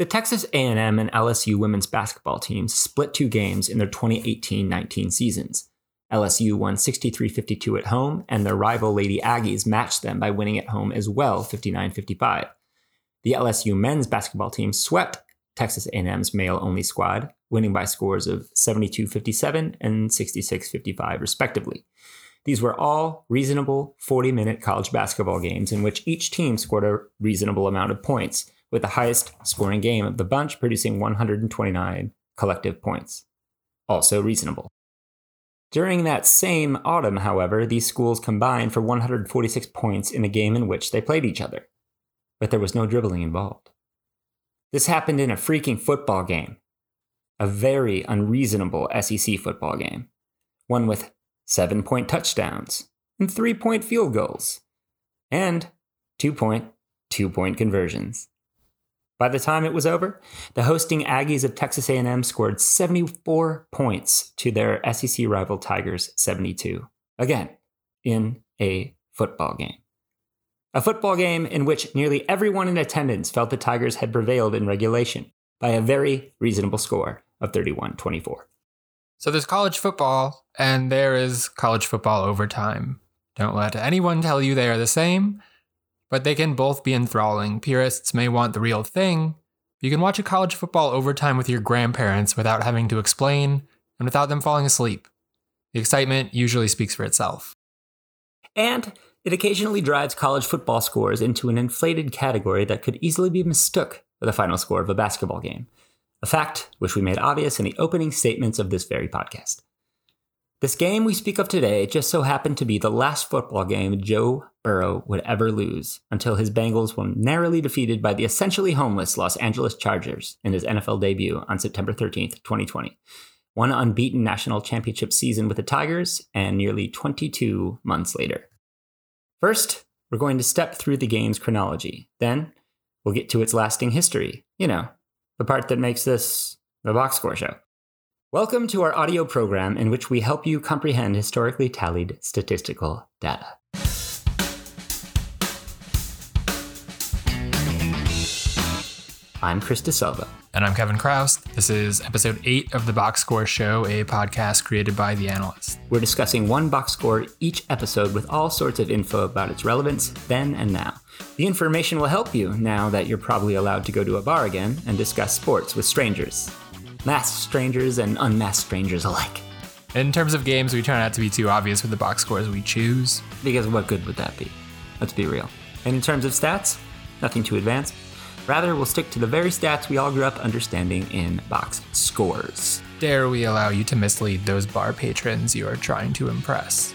The Texas A&M and LSU women's basketball teams split two games in their 2018-19 seasons. LSU won 63-52 at home, and their rival Lady Aggies matched them by winning at home as well, 59-55. The LSU men's basketball team swept Texas A&M's male-only squad, winning by scores of 72-57 and 66-55 respectively. These were all reasonable 40-minute college basketball games in which each team scored a reasonable amount of points, with the highest scoring game of the bunch producing 129 collective points. Also reasonable. During that same autumn, however, these schools combined for 146 points in a game in which they played each other. But there was no dribbling involved. This happened in a freaking football game. A very unreasonable SEC football game. One with seven point touchdowns and three point field goals. And two point, two point conversions. By the time it was over, the hosting Aggies of Texas A&M scored 74 points to their SEC rival Tigers 72. Again, in a football game. A football game in which nearly everyone in attendance felt the Tigers had prevailed in regulation by a very reasonable score of 31 24. So there's college football, and there is college football overtime. Don't let anyone tell you they are the same but they can both be enthralling. Purists may want the real thing. You can watch a college football overtime with your grandparents without having to explain and without them falling asleep. The excitement usually speaks for itself. And it occasionally drives college football scores into an inflated category that could easily be mistook for the final score of a basketball game, a fact which we made obvious in the opening statements of this very podcast. This game we speak of today just so happened to be the last football game Joe Burrow would ever lose until his Bengals were narrowly defeated by the essentially homeless Los Angeles Chargers in his NFL debut on September 13th, 2020. One unbeaten national championship season with the Tigers, and nearly 22 months later. First, we're going to step through the game's chronology. Then, we'll get to its lasting history. You know, the part that makes this the box score show. Welcome to our audio program in which we help you comprehend historically tallied statistical data. I'm Chris DeSalvo. And I'm Kevin Chroust. This is episode 8 of the Box Score Show, a podcast created by The Analyst. We're discussing one box score each episode with all sorts of info about its relevance then and now. The information will help you now that you're probably allowed to go to a bar again and discuss sports with strangers masked strangers and unmasked strangers alike. In terms of games, we try not to be too obvious with the box scores we choose. Because what good would that be? Let's be real. And in terms of stats, nothing too advanced. Rather, we'll stick to the very stats we all grew up understanding in box scores. Dare we allow you to mislead those bar patrons you are trying to impress?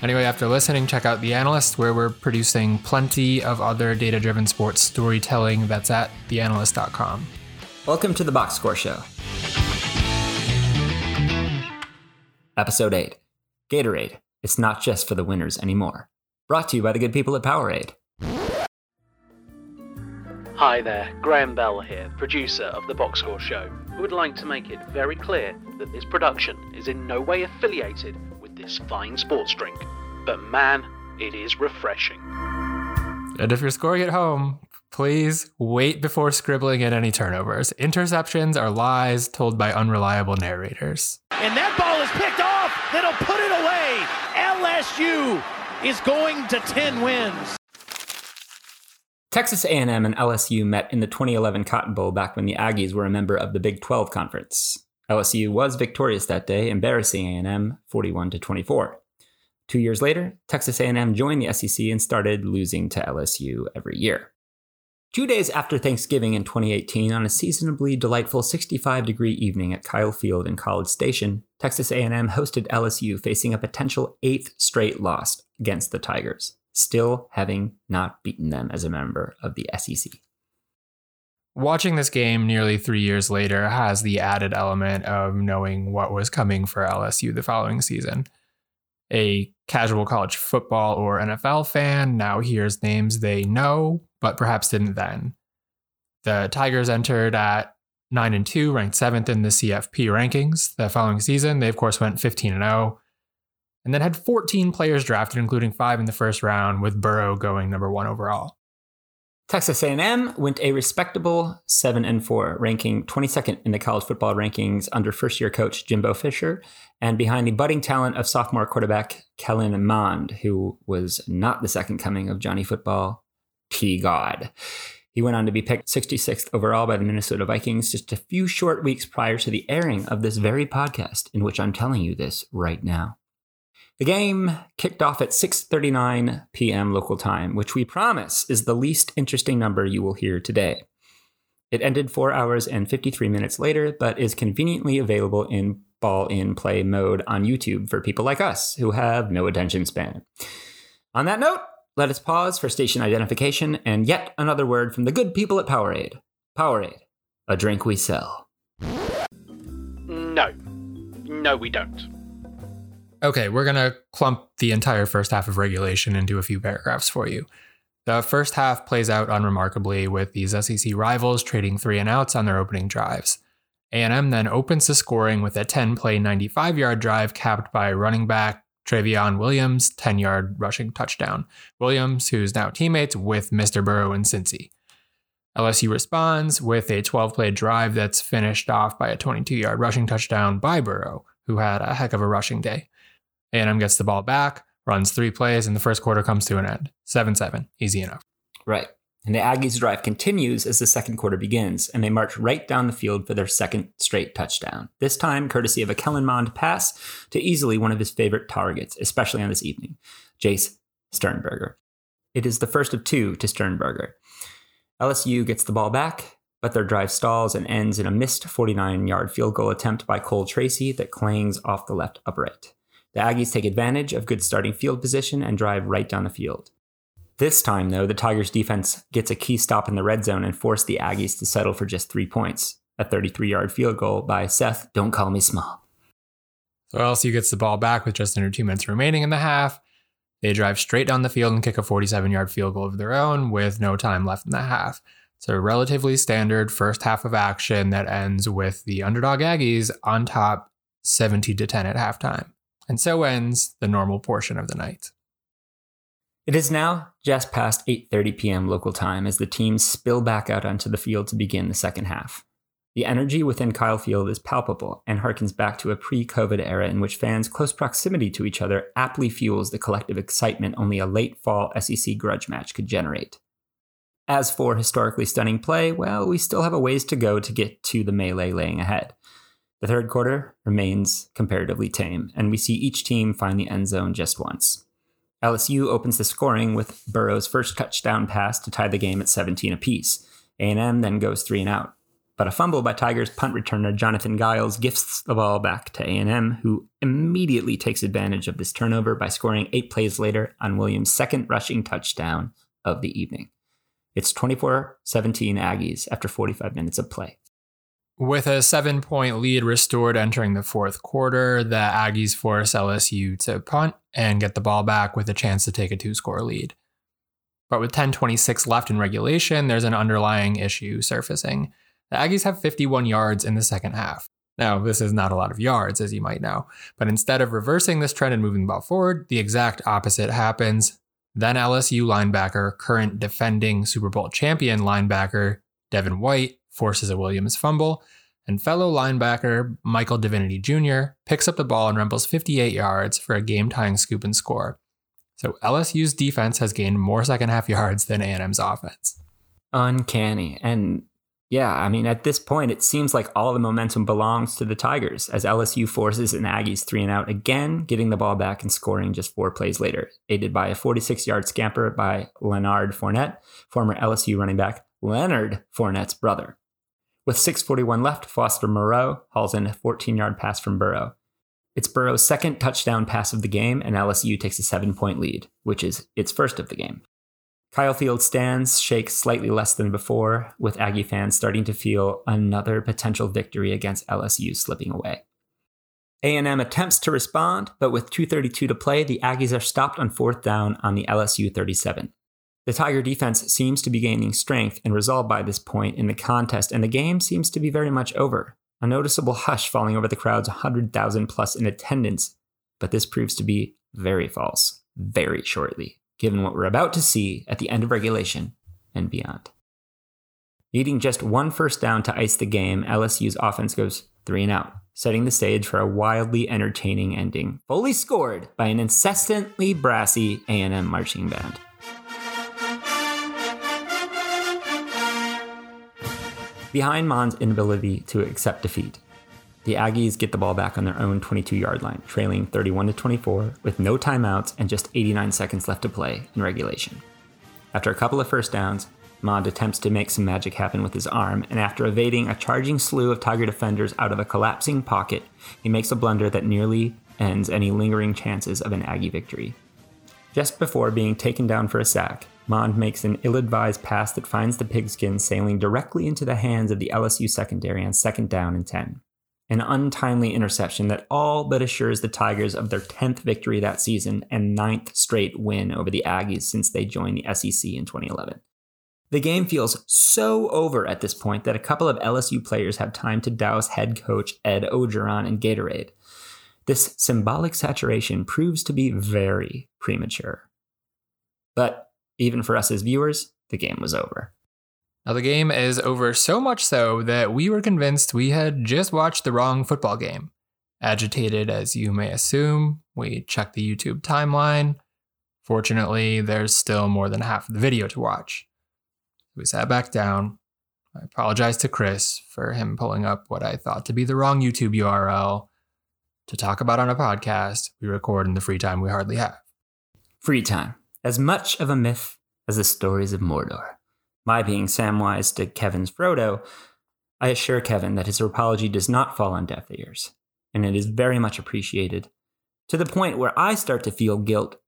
Anyway, after listening, check out The Analyst, where we're producing plenty of other data driven sports storytelling. That's at theanalyst.com. Welcome to the Box Score Show. Episode 8 Gatorade. It's not just for the winners anymore. Brought to you by the good people at Powerade. Hi there, Graham Bell here, producer of The Box Score Show, who would like to make it very clear that this production is in no way affiliated with this fine sports drink. But man, it is refreshing. And if you're scoring at home, please wait before scribbling in any turnovers. Interceptions are lies told by unreliable narrators. And that ball is picked off. That'll put it away. LSU is going to 10 wins. Texas A&M and LSU met in the 2011 Cotton Bowl back when the Aggies were a member of the Big 12 Conference. LSU was victorious that day, embarrassing A&M 41 to 24. Two years later, Texas A&M joined the SEC and started losing to LSU every year. Two days after Thanksgiving in 2018, on a seasonably delightful 65-degree evening at Kyle Field in College Station, Texas A&M hosted LSU facing a potential eighth straight loss against the Tigers, still having not beaten them as a member of the SEC. Watching this game nearly three years later has the added element of knowing what was coming for LSU the following season. A casual college football or NFL fan now hears names they know but perhaps didn't then. The Tigers entered at 9 and 2, ranked 7th in the CFP rankings. The following season, they of course went 15 and 0 and then had 14 players drafted including 5 in the first round with Burrow going number 1 overall. Texas A&M went a respectable 7 and 4, ranking 22nd in the college football rankings under first-year coach Jimbo Fisher and behind the budding talent of sophomore quarterback Kellen Mond, who was not the second coming of Johnny Football, T God. He went on to be picked 66th overall by the Minnesota Vikings just a few short weeks prior to the airing of this very podcast in which I'm telling you this right now. The game kicked off at 6:39 p.m. local time, which we promise is the least interesting number you will hear today. It ended 4 hours and 53 minutes later, but is conveniently available in ball in play mode on YouTube for people like us who have no attention span. On that note, let us pause for station identification and yet another word from the good people at Powerade. Powerade, a drink we sell. No. No, we don't. Okay, we're going to clump the entire first half of regulation into a few paragraphs for you. The first half plays out unremarkably with these SEC rivals trading three and outs on their opening drives. A&M then opens the scoring with a 10-play 95-yard drive capped by running back Trayveon Williams' 10-yard rushing touchdown. Williams, who's now teammates with Mr. Burrow and Cincy. LSU responds with a 12-play drive that's finished off by a 22-yard rushing touchdown by Burrow, who had a heck of a rushing day. A&M gets the ball back, runs three plays, and the first quarter comes to an end. 7 7. Easy enough. Right. And the Aggies' drive continues as the second quarter begins, and they march right down the field for their second straight touchdown. This time, courtesy of a Kellen Mond pass to easily one of his favorite targets, especially on this evening, Jace Sternberger. It is the first of two to Sternberger. LSU gets the ball back, but their drive stalls and ends in a missed 49 yard field goal attempt by Cole Tracy that clangs off the left upright. The Aggies take advantage of good starting field position and drive right down the field. This time, though, the Tigers defense gets a key stop in the red zone and force the Aggies to settle for just three points. A 33 yard field goal by Seth, don't call me small. So LSU gets the ball back with just under two minutes remaining in the half. They drive straight down the field and kick a 47 yard field goal of their own with no time left in the half. It's a relatively standard first half of action that ends with the underdog Aggies on top 70 to 10 at halftime. And so ends the normal portion of the night. It is now just past 8:30 p.m. local time as the teams spill back out onto the field to begin the second half. The energy within Kyle Field is palpable and harkens back to a pre-COVID era in which fans' close proximity to each other aptly fuels the collective excitement only a late fall SEC grudge match could generate. As for historically stunning play, well, we still have a ways to go to get to the melee laying ahead. The third quarter remains comparatively tame, and we see each team find the end zone just once. LSU opens the scoring with Burrow's first touchdown pass to tie the game at 17 apiece. A&M then goes three and out. But a fumble by Tigers punt returner Jonathan Giles gifts the ball back to A&M, who immediately takes advantage of this turnover by scoring eight plays later on Williams' second rushing touchdown of the evening. It's 24-17 Aggies after 45 minutes of play. With a seven point lead restored entering the fourth quarter, the Aggies force LSU to punt and get the ball back with a chance to take a two score lead. But with 10:26 left in regulation, there's an underlying issue surfacing. The Aggies have 51 yards in the second half. Now, this is not a lot of yards, as you might know, but instead of reversing this trend and moving the ball forward, the exact opposite happens. Then LSU linebacker, current defending Super Bowl champion linebacker Devin White, forces a Williams fumble, and fellow linebacker Michael Divinity Jr. picks up the ball and rumbles 58 yards for a game tying scoop and score. So LSU's defense has gained more second half yards than A&M's offense. Uncanny. And yeah, I mean, at this point, it seems like all the momentum belongs to the Tigers as LSU forces an Aggies three and out again, getting the ball back and scoring just four plays later, aided by a 46 yard scamper by Lanard Fournette, former LSU running back Leonard Fournette's brother. With 6.41 left, Foster Moreau hauls in a 14 yard pass from Burrow. It's Burrow's second touchdown pass of the game, and LSU takes a seven point lead, which is its first of the game. Kyle Field stands shake slightly less than before, with Aggie fans starting to feel another potential victory against LSU slipping away. A&M attempts to respond, but with 2.32 to play, the Aggies are stopped on fourth down on the LSU 37. The Tiger defense seems to be gaining strength and resolve by this point in the contest, and the game seems to be very much over. A noticeable hush falling over the crowd's 100,000 plus in attendance, but this proves to be very false very shortly, given what we're about to see at the end of regulation and beyond. Needing just one first down to ice the game, LSU's offense goes three and out, setting the stage for a wildly entertaining ending, fully scored by an incessantly brassy A&M marching band. Behind Mond's inability to accept defeat, the Aggies get the ball back on their own 22 yard line, trailing 31 to 24 with no timeouts and just 89 seconds left to play in regulation. After a couple of first downs, Mond attempts to make some magic happen with his arm, and after evading a charging slew of Tiger defenders out of a collapsing pocket, he makes a blunder that nearly ends any lingering chances of an Aggie victory. Just before being taken down for a sack, Mond makes an ill advised pass that finds the pigskin sailing directly into the hands of the LSU secondary on second down and 10. An untimely interception that all but assures the Tigers of their 10th victory that season and ninth straight win over the Aggies since they joined the SEC in 2011. The game feels so over at this point that a couple of LSU players have time to douse head coach Ed Orgeron in Gatorade. This symbolic saturation proves to be very premature. But even for us as viewers, the game was over. Now, the game is over so much so that we were convinced we had just watched the wrong football game. Agitated as you may assume, we checked the YouTube timeline. Fortunately, there's still more than half of the video to watch. We sat back down. I apologized to Chris for him pulling up what I thought to be the wrong YouTube URL to talk about on a podcast we record in the free time we hardly have. Free time. As much of a myth as the stories of Mordor. My being Samwise to Kevin's Frodo, I assure Kevin that his apology does not fall on deaf ears, and it is very much appreciated, to the point where I start to feel guilt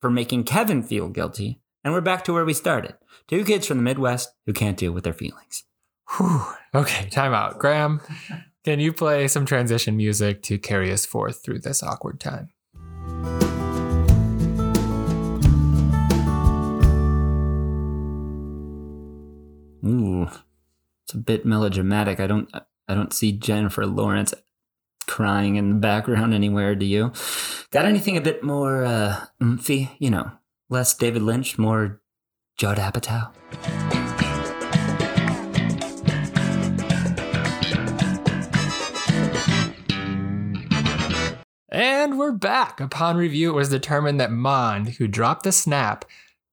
for making Kevin feel guilty and we're back to where we started. Two kids from the Midwest who can't deal with their feelings. Whew. Okay, time out. Graham, can you play some transition music to carry us forth through this awkward time? Ooh, it's a bit melodramatic. I don't, I don't see Jennifer Lawrence crying in the background anywhere. Do you? Got anything a bit more uh, oomphy? You know, Less David Lynch, more Judd Apatow. And we're back. Upon review, it was determined that Mond, who dropped the snap,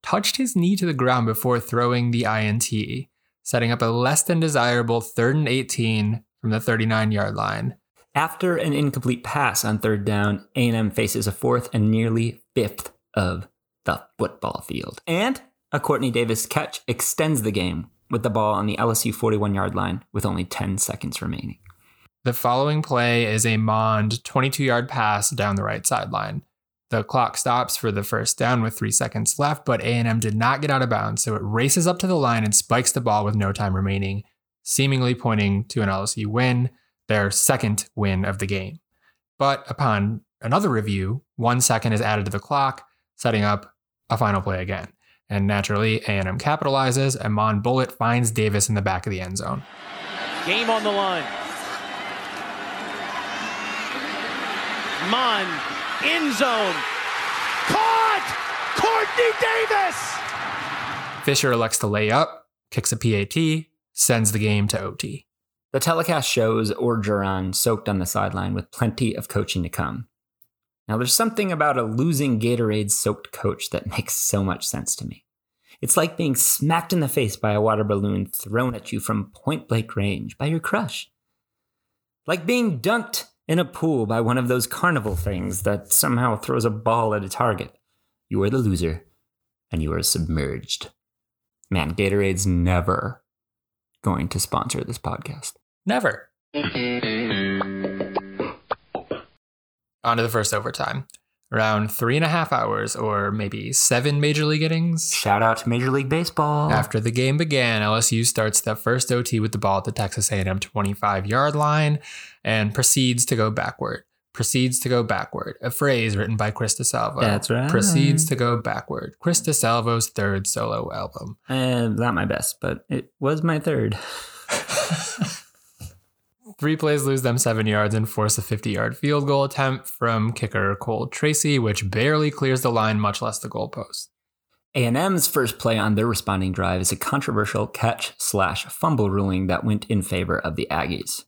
touched his knee to the ground before throwing the INT, setting up a less than desirable third and 18 from the 39 yard line. After an incomplete pass on third down, A&M faces a fourth and nearly fifth of the football field. And a Courtney Davis catch extends the game with the ball on the LSU 41 yard line with only 10 seconds remaining. The following play is a Mond 22 yard pass down the right sideline. The clock stops for the first down with three seconds left, but A&M did not get out of bounds, so it races up to the line and spikes the ball with no time remaining, seemingly pointing to an LSU win, their second win of the game. But upon another review, one second is added to the clock, setting up a final play again. And naturally, A&M capitalizes, and Mond Bullet finds Davis in the back of the end zone. Game on the line. Mond, end zone. Caught! Courtney Davis! Fisher elects to lay up, kicks a PAT, sends the game to OT. The telecast shows Orgeron soaked on the sideline with plenty of coaching to come. Now, there's something about a losing Gatorade soaked coach that makes so much sense to me. It's like being smacked in the face by a water balloon thrown at you from point blank range by your crush. Like being dunked in a pool by one of those carnival things that somehow throws a ball at a target. You are the loser, and you are submerged. Man, Gatorade's never going to sponsor this podcast. Never. On to the first overtime. Around three and a half hours, or maybe seven major league innings. Shout out to Major League Baseball. After the game began, LSU starts the first OT with the ball at the Texas A&M 25 yard line and proceeds to go backward. Proceeds to go backward. A phrase written by Chris DeSalvo. That's right. Proceeds to go backward. Chris DeSalvo's third solo album. Uh, not my best, but it was my third. Three plays lose them seven yards and force a 50 yard field goal attempt from kicker Cole Tracy, which barely clears the line, much less the goalpost. A&M's first play on their responding drive is a controversial catch slash fumble ruling that went in favor of the Aggies.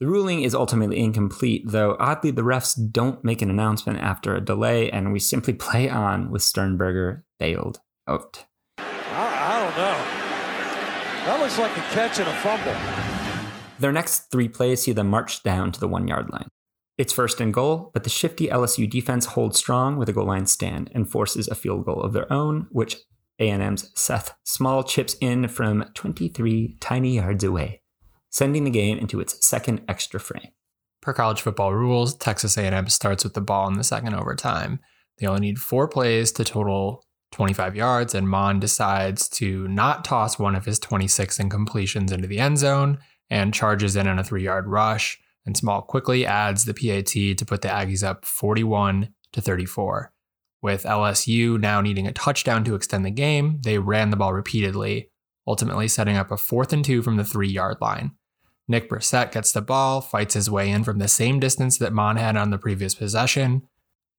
The ruling is ultimately incomplete, though oddly the refs don't make an announcement after a delay, and we simply play on with Sternberger bailed out. I, I don't know. That looks like a catch and a fumble. Their next three plays see them march down to the one yard line. It's first and goal, but the shifty LSU defense holds strong with a goal line stand and forces a field goal of their own, which A&M's Seth Small chips in from 23 tiny yards away, sending the game into its second extra frame. Per college football rules, Texas A&M starts with the ball in the second overtime. They only need four plays to total 25 yards, and Mond decides to not toss one of his 26 incompletions into the end zone and charges in on a three yard rush and Small quickly adds the PAT to put the Aggies up 41 to 34. With LSU now needing a touchdown to extend the game, they ran the ball repeatedly, ultimately setting up a fourth and two from the three yard line. Nick Brossette gets the ball, fights his way in from the same distance that Mond had on the previous possession.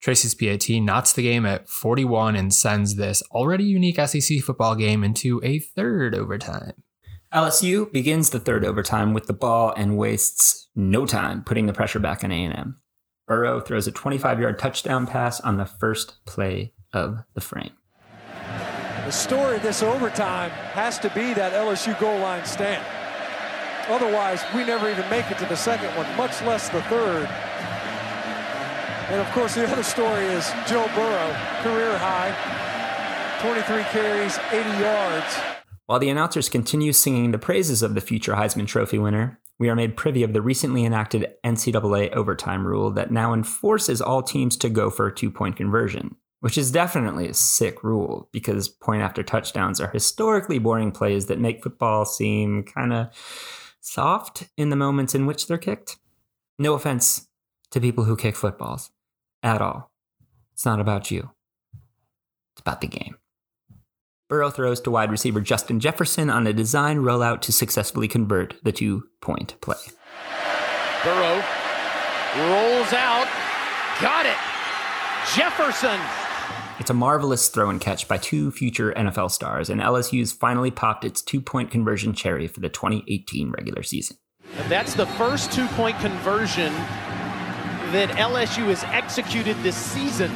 Tracy's PAT knots the game at 41 and sends this already unique SEC football game into a third overtime. LSU begins the third overtime with the ball and wastes no time putting the pressure back on A&M. Burrow throws a 25-yard touchdown pass on the first play of the frame. The story of this overtime has to be that LSU goal line stand. Otherwise, we never even make it to the second one, much less the third. And of course, the other story is Joe Burrow, career high, 23 carries, 80 yards. While the announcers continue singing the praises of the future Heisman Trophy winner, we are made privy of the recently enacted NCAA overtime rule that now enforces all teams to go for a two point conversion, which is definitely a sick rule because point after touchdowns are historically boring plays that make football seem kind of soft in the moments in which they're kicked. No offense to people who kick footballs at all. It's not about you, it's about the game. Burrow throws to wide receiver Justin Jefferson on a design rollout to successfully convert the two point play. Burrow rolls out. Got it. Jefferson. It's a marvelous throw and catch by two future NFL stars, and LSU's finally popped its two point conversion cherry for the 2018 regular season. That's the first two point conversion that LSU has executed this season.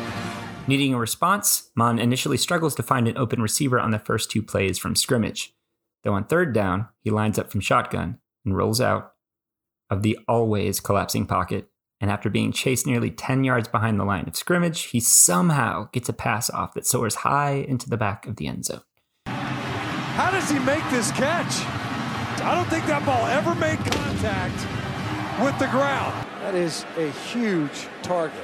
Needing a response, Mond initially struggles to find an open receiver on the first two plays from scrimmage. Though on third down, he lines up from shotgun and rolls out of the always collapsing pocket. And after being chased nearly 10 yards behind the line of scrimmage, he somehow gets a pass off that soars high into the back of the end zone. How does he make this catch? I don't think that ball ever made contact with the ground. That is a huge target.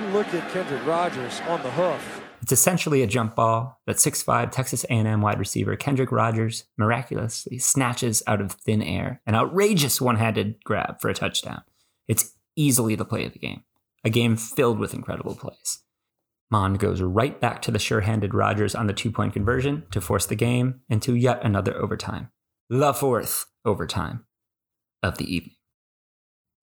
You look at Kendrick Rogers on the hoof. It's essentially a jump ball that 6'5 Texas A&M wide receiver Kendrick Rogers miraculously snatches out of thin air, an outrageous one-handed grab for a touchdown. It's easily the play of the game, a game filled with incredible plays. Mond goes right back to the sure-handed Rogers on the two-point conversion to force the game into yet another overtime. The fourth overtime of the evening.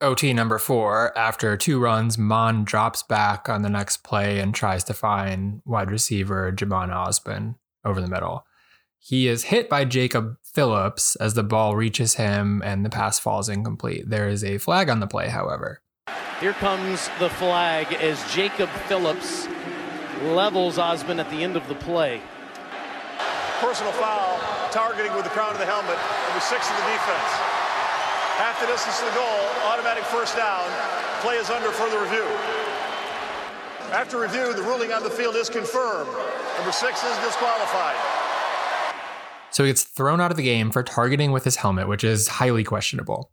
OT number four, after two runs, Mond drops back on the next play and tries to find wide receiver Jhamon Ausbon over the middle. He is hit by Jacob Phillips as the ball reaches him and the pass falls incomplete. There is a flag on the play, however. Here comes the flag as Jacob Phillips levels Ausbon at the end of the play. Personal foul, targeting with the crown of the helmet, number six of the defense. Half the distance to the goal, automatic first down. Play is under further review. After review, the ruling on the field is confirmed. Number six is disqualified. So he gets thrown out of the game for targeting with his helmet, which is highly questionable.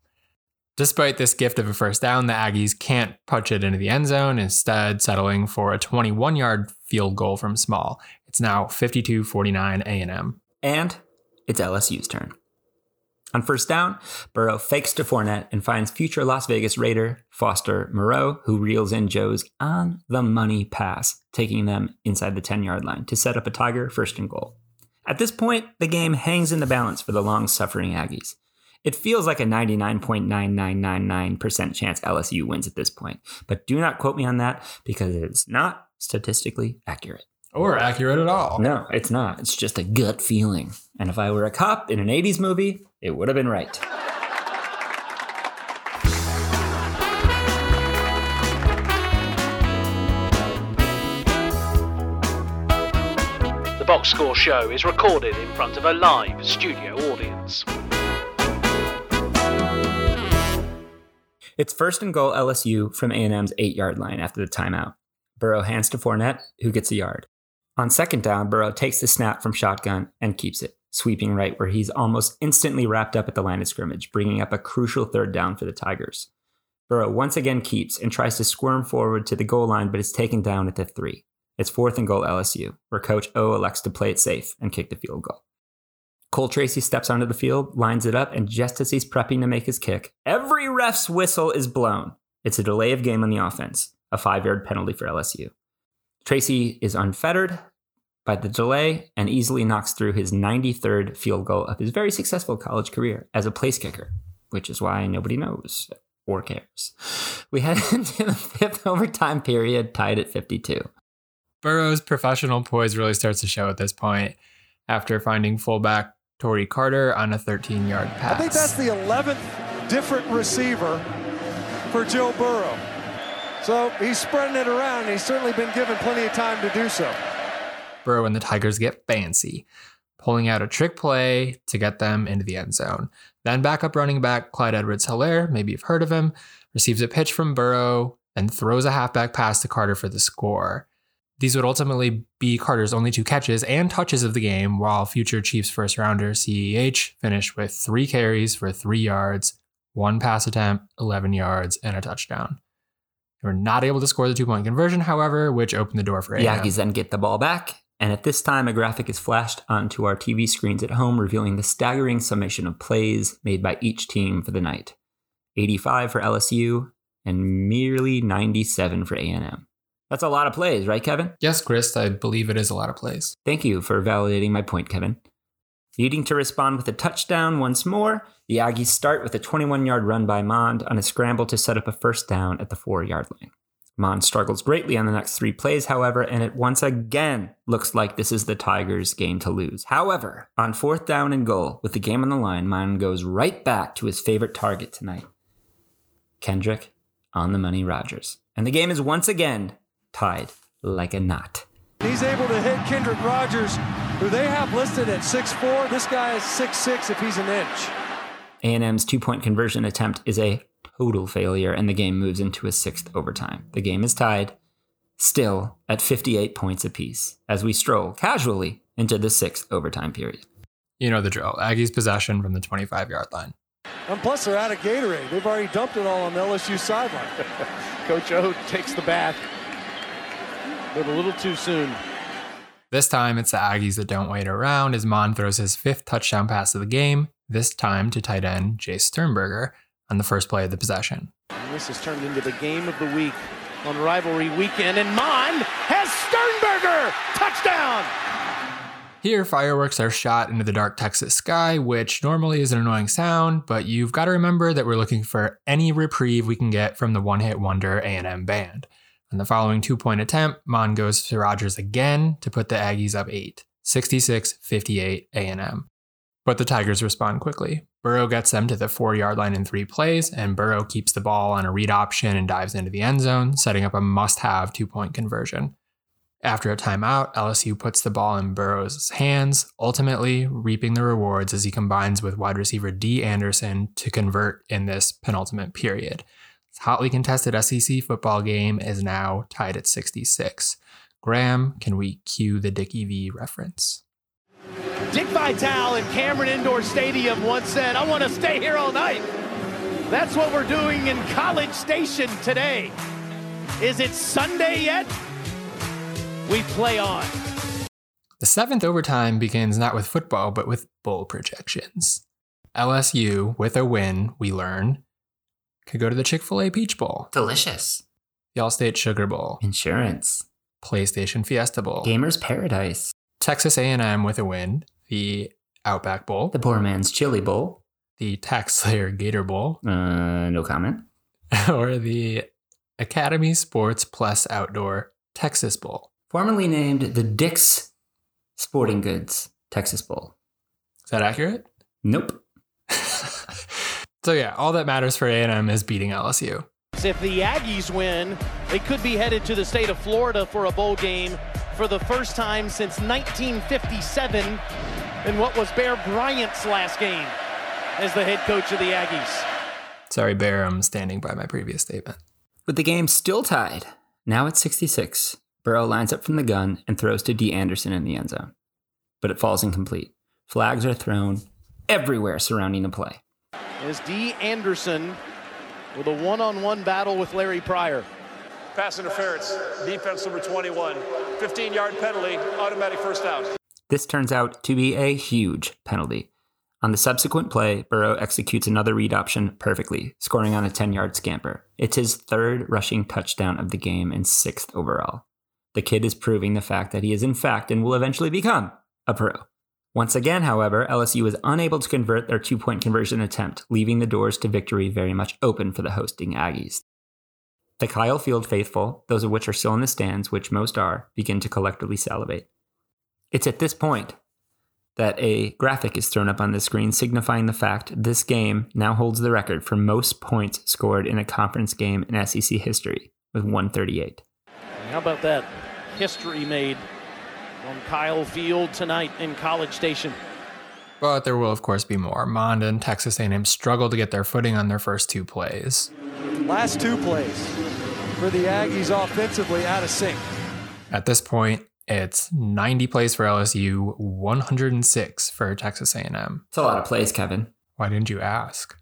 Despite this gift of a first down, the Aggies can't punch it into the end zone, instead settling for a 21-yard field goal from Small. It's now 52-49 A&M. And it's LSU's turn. On first down, Burrow fakes to Fournette and finds future Las Vegas Raider Foster Moreau, who reels in Joe's on the money pass, taking them inside the 10 yard line to set up a Tiger first and goal. At this point, the game hangs in the balance for the long suffering Aggies. It feels like a 99.9999% chance LSU wins at this point, but do not quote me on that because it is not statistically accurate. Or accurate at all. No, it's not. It's just a gut feeling. And if I were a cop in an 80s movie, it would have been right. The Box Score Show is recorded in front of a live studio audience. It's first and goal LSU from A&M's eight-yard line after the timeout. Burrow hands to Fournette, who gets a yard. On second down, Burrow takes the snap from shotgun and keeps it, sweeping right where he's almost instantly wrapped up at the line of scrimmage, bringing up a crucial third down for the Tigers. Burrow once again keeps and tries to squirm forward to the goal line, but is taken down at the three. It's fourth and goal LSU, where Coach O elects to play it safe and kick the field goal. Cole Tracy steps onto the field, lines it up, and just as he's prepping to make his kick, every ref's whistle is blown. It's a delay of game on the offense, a five yard penalty for LSU. Tracy is unfettered by the delay and easily knocks through his 93rd field goal of his very successful college career as a place kicker, which is why nobody knows or cares. We head into the fifth overtime period, tied at 52. Burrow's professional poise really starts to show at this point after finding fullback Tory Carter on a 13 yard pass. I think that's the 11th different receiver for Joe Burrow. So he's spreading it around, he's certainly been given plenty of time to do so. Burrow and the Tigers get fancy, pulling out a trick play to get them into the end zone. Then backup running back Clyde Edwards-Helaire, maybe you've heard of him, receives a pitch from Burrow and throws a halfback pass to Carter for the score. These would ultimately be Carter's only two catches and touches of the game, while future Chiefs first rounder CEH finished with three carries for three yards, one pass attempt, 11 yards, and a touchdown. They were not able to score the two point conversion, however, which opened the door for The A&M. Aggies then get the ball back, and at this time, a graphic is flashed onto our TV screens at home, revealing the staggering summation of plays made by each team for the night 85 for LSU and merely 97 for A&M. That's a lot of plays, right, Kevin? Yes, Chris, I believe it is a lot of plays. Thank you for validating my point, Kevin. Needing to respond with a touchdown once more, the Aggies start with a 21 yard run by Mond on a scramble to set up a first down at the four yard line. Mond struggles greatly on the next three plays, however, and it once again looks like this is the Tigers' game to lose. However, on fourth down and goal, with the game on the line, Mond goes right back to his favorite target tonight Kendrick on the money Rogers. And the game is once again tied like a knot. He's able to hit Kendrick Rogers, who they have listed at 6'4. This guy is 6'6 if he's an inch. A&M's two-point conversion attempt is a total failure, and the game moves into a sixth overtime. The game is tied, still at 58 points apiece, as we stroll casually into the sixth overtime period. You know the drill. Aggies possession from the 25 yard line. And plus, they're out of Gatorade. They've already dumped it all on the LSU sideline. Coach O takes the bath, but a little too soon. This time, it's the Aggies that don't wait around as Mond throws his fifth touchdown pass of the game, this time to tight end Jay Sternberger on the first play of the possession. And this has turned into the game of the week on rivalry weekend, and Mond has Sternberger touchdown. Here, fireworks are shot into the dark Texas sky, which normally is an annoying sound, but you've got to remember that we're looking for any reprieve we can get from the one-hit wonder A&M band. On the following two-point attempt, Mond goes to Rogers again to put the Aggies up 8, 66-58 A&M. But the Tigers respond quickly. Burrow gets them to the four-yard line in three plays, and Burrow keeps the ball on a read option and dives into the end zone, setting up a must-have two-point conversion. After a timeout, LSU puts the ball in Burrow's hands, ultimately reaping the rewards as he combines with wide receiver Dee Anderson to convert in this penultimate period. Hotly contested SEC football game is now tied at 66. Graham, can we cue the Dickie V reference? Dick Vitale in Cameron Indoor Stadium once said, I want to stay here all night. That's what we're doing in College Station today. Is it Sunday yet? We play on. The seventh overtime begins not with football, but with bowl projections. LSU, with a win, we learn, could go to the Chick fil A Peach Bowl, Delicious. the Allstate Sugar Bowl, Insurance. PlayStation Fiesta Bowl, Gamer's Paradise. Texas A&M with a win, the Outback Bowl, The Poor Man's Chili Bowl. the Tax Slayer Gator Bowl, Uh, no comment. or the Academy Sports Plus Outdoor Texas Bowl. Formerly named the Dick's Sporting Goods Texas Bowl. Is that accurate? Nope. so yeah, all that matters for A&M is beating LSU. If the Aggies win, they could be headed to the state of Florida for a bowl game for the first time since 1957 in what was Bear Bryant's last game as the head coach of the Aggies. Sorry, Bear, I'm standing by my previous statement. With the game still tied, now at 66, Burrow lines up from the gun and throws to Dee Anderson in the end zone. But it falls incomplete. Flags are thrown everywhere surrounding the play. As Dee Anderson with a one on one battle with Larry Pryor. Pass interference, defense number 21. 15 yard penalty, automatic first down. This turns out to be a huge penalty. On the subsequent play, Burrow executes another read option perfectly, scoring on a 10 yard scamper. It's his third rushing touchdown of the game and sixth overall. The kid is proving the fact that he is, in fact, and will eventually become a pro. Once again, however, LSU was unable to convert their two point conversion attempt, leaving the doors to victory very much open for the hosting Aggies. The Kyle Field faithful, those of which are still in the stands, which most are, begin to collectively salivate. It's at this point that a graphic is thrown up on the screen signifying the fact this game now holds the record for most points scored in a conference game in SEC history with 138. How about that history made on Kyle Field tonight in College Station? But there will, of course, be more. Mond and Texas A&M struggle to get their footing on their first two plays. Last two plays for the Aggies offensively out of sync. At this point, it's 90 plays for LSU, 106 for Texas A&M. It's a lot of plays, Kevin. Why didn't you ask?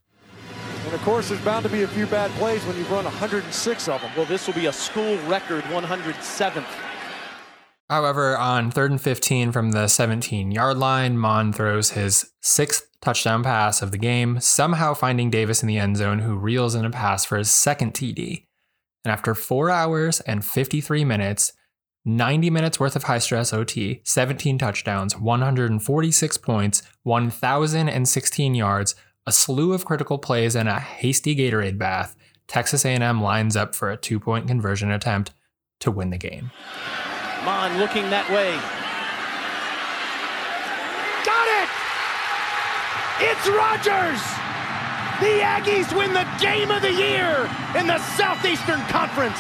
And of course, there's bound to be a few bad plays when you run 106 of them. Well, this will be a school record 107th. However, on third and 15 from the 17 yard line, Mond throws his sixth touchdown pass of the game, somehow finding Davis in the end zone, who reels in a pass for his second TD. And after four hours and 53 minutes, 90 minutes worth of high stress OT, 17 touchdowns, 146 points, 1,016 yards, a slew of critical plays, and a hasty Gatorade bath, Texas A&M lines up for a two-point conversion attempt to win the game. Mond looking that way. Got it! It's Rogers! The Aggies win the game of the year in the Southeastern Conference.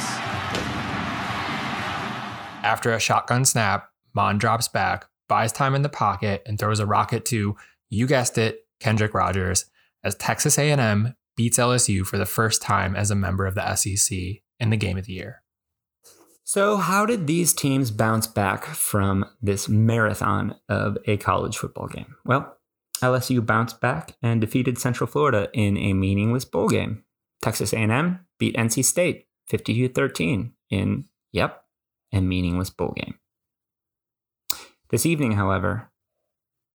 After a shotgun snap, Mond drops back, buys time in the pocket, and throws a rocket to, you guessed it, Kendrick Rogers, as Texas A&M beats LSU for the first time as a member of the SEC in the game of the year. So, how did these teams bounce back from this marathon of a college football game? Well, LSU bounced back and defeated Central Florida in a meaningless bowl game. Texas A&M beat NC State 52-13 in, yep, a meaningless bowl game. This evening, however,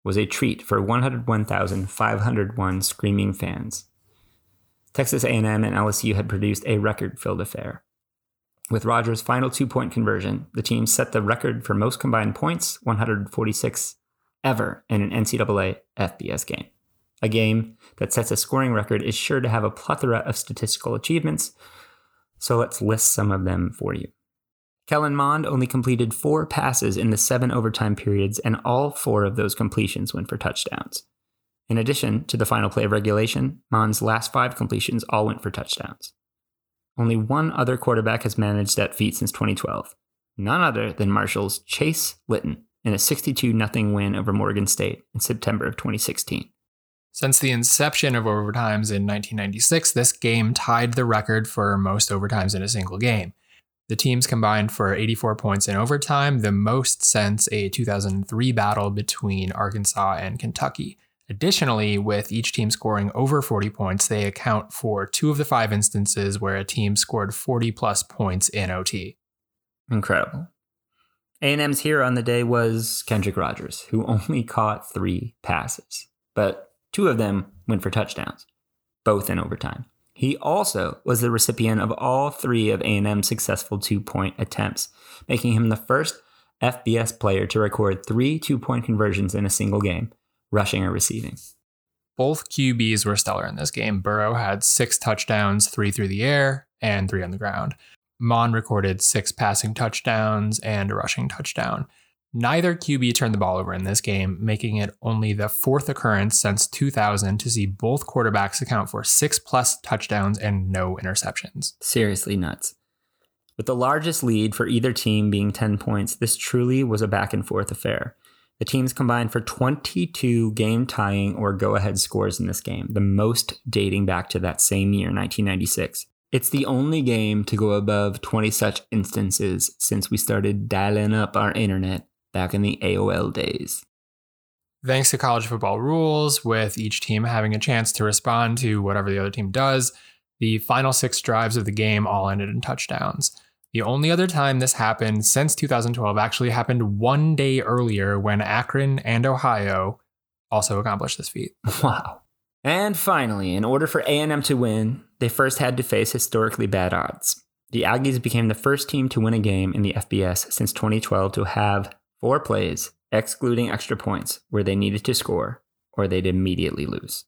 was a treat for 101,501 screaming fans. Texas A&M and LSU had produced a record-filled affair. With Rogers' final two-point conversion, the team set the record for most combined points, 146 ever in an NCAA FBS game. A game that sets a scoring record is sure to have a plethora of statistical achievements, so let's list some of them for you. Kellen Mond only completed four passes in the seven overtime periods, and all four of those completions went for touchdowns. In addition to the final play of regulation, Mond's last five completions all went for touchdowns. Only one other quarterback has managed that feat since 2012, none other than Marshall's Chase Litton in a 62 0 win over Morgan State in September of 2016. Since the inception of overtimes in 1996, this game tied the record for most overtimes in a single game. The teams combined for 84 points in overtime, the most since a 2003 battle between Arkansas and Kentucky. Additionally, with each team scoring over 40 points, they account for two of the five instances where a team scored 40 plus points in OT. Incredible. A&M's hero on the day was Kendrick Rogers, who only caught three passes, but two of them went for touchdowns, both in overtime. He also was the recipient of all three of A&M's successful two-point attempts, making him the first FBS player to record three two-point conversions in a single game, rushing or receiving. Both QBs were stellar in this game. Burrow had six touchdowns, three through the air and three on the ground. Mond recorded six passing touchdowns and a rushing touchdown. Neither QB turned the ball over in this game, making it only the fourth occurrence since 2000 to see both quarterbacks account for six plus touchdowns and no interceptions. Seriously nuts. With the largest lead for either team being 10 points, this truly was a back and forth affair. The teams combined for 22 game tying or go ahead scores in this game, the most dating back to that same year, 1996. It's the only game to go above 20 such instances since we started dialing up our internet back in the AOL days. Thanks to college football rules, with each team having a chance to respond to whatever the other team does, the final six drives of the game all ended in touchdowns. The only other time this happened since 2012 actually happened one day earlier when Akron and Ohio also accomplished this feat. Wow. And finally, in order for A&M to win, they first had to face historically bad odds. The Aggies became the first team to win a game in the FBS since 2012 to have four plays, excluding extra points, where they needed to score or they'd immediately lose.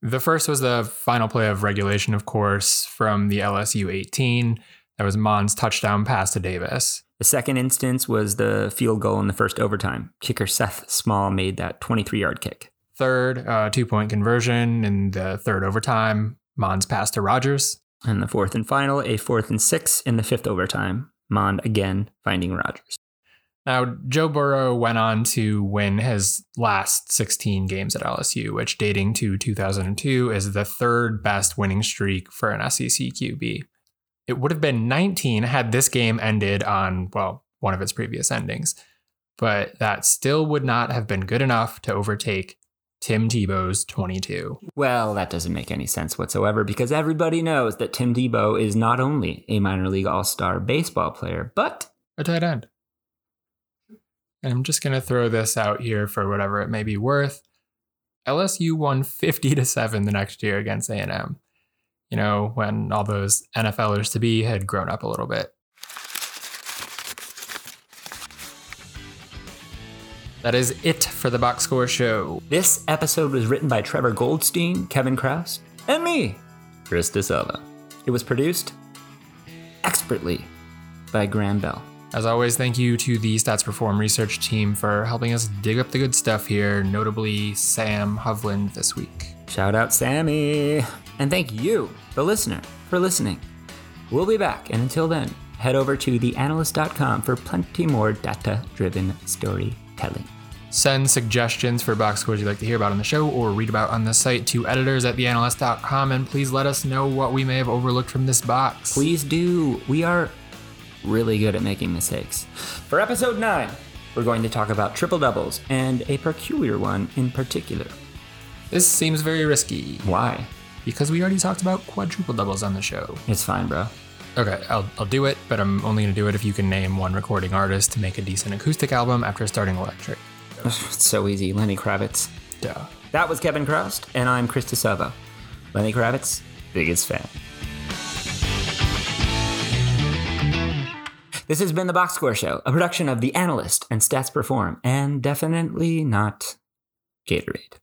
The first was the final play of regulation, of course, from the LSU 18. That was Mond's touchdown pass to Davis. The second instance was the field goal in the first overtime. Kicker Seth Small made that 23 yard kick. Third, uh, two point conversion in the third overtime. Mond's pass to Rogers. And the fourth and final, a fourth and six in the fifth overtime. Mond again finding Rogers. Now, Joe Burrow went on to win his last 16 games at LSU, which dating to 2002 is the third best winning streak for an SEC QB. It would have been 19 had this game ended on, well, one of its previous endings, but that still would not have been good enough to overtake Tim Tebow's 22. Well, that doesn't make any sense whatsoever because everybody knows that Tim Tebow is not only a minor league all star baseball player, but a tight end. And I'm just going to throw this out here for whatever it may be worth. LSU won 50 to 7 the next year against A&M. You know, when all those NFLers to be had grown up a little bit. That is it for the Box Score Show. This episode was written by Trevor Goldstein, Kevin Chroust, and me, Chris DeSalvo. It was produced expertly by Graham Bell. As always, thank you to the Stats Perform research team for helping us dig up the good stuff here, notably Sam Hovland this week. Shout out Sammy! And thank you, the listener, for listening. We'll be back, and until then, head over to theanalyst.com for plenty more data driven storytelling. Send suggestions for box scores you'd like to hear about on the show or read about on the site to editors at theanalyst.com and please let us know what we may have overlooked from this box. Please do. We are really good at making mistakes. For episode 9, we're going to talk about triple doubles and a peculiar one in particular. This seems very risky. Why? Because we already talked about quadruple doubles on the show. It's fine, bro. Okay, I'll, I'll do it, but I'm only going to do it if you can name one recording artist to make a decent acoustic album after starting electric. It's so easy. Lenny Kravitz. Duh. That was Kevin Chroust, and I'm Chris DeSalvo. Lenny Kravitz, biggest fan. This has been the Box Score Show, a production of The Analyst and Stats Perform, and definitely not Gatorade.